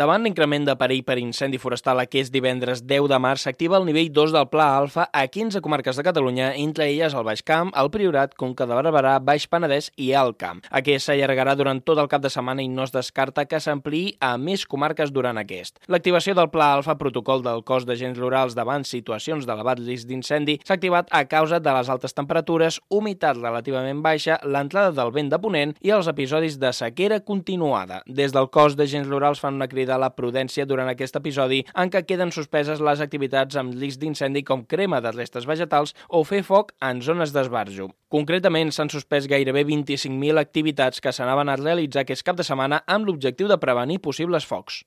Davant l'increment de perill per incendi forestal aquest divendres 10 de març, s'activa el nivell 2 del Pla Alfa a 15 comarques de Catalunya, entre elles el Baix Camp, el Priorat, Conca de Barberà, Baix Penedès i Alt Camp. Aquest s'allargarà durant tot el cap de setmana i no es descarta que s'ampliï a més comarques durant aquest. L'activació del Pla Alfa, protocol del cos d'agents rurals davant situacions d'elevat risc d'incendi, s'ha activat a causa de les altes temperatures, humitat relativament baixa, l'entrada del vent de ponent i els episodis de sequera continuada. Des del cos d'agents rurals fan una crida cridar la prudència durant aquest episodi en què queden suspeses les activitats amb risc d'incendi com crema de restes vegetals o fer foc en zones d'esbarjo. Concretament, s'han suspès gairebé 25.000 activitats que s'anaven a realitzar aquest cap de setmana amb l'objectiu de prevenir possibles focs.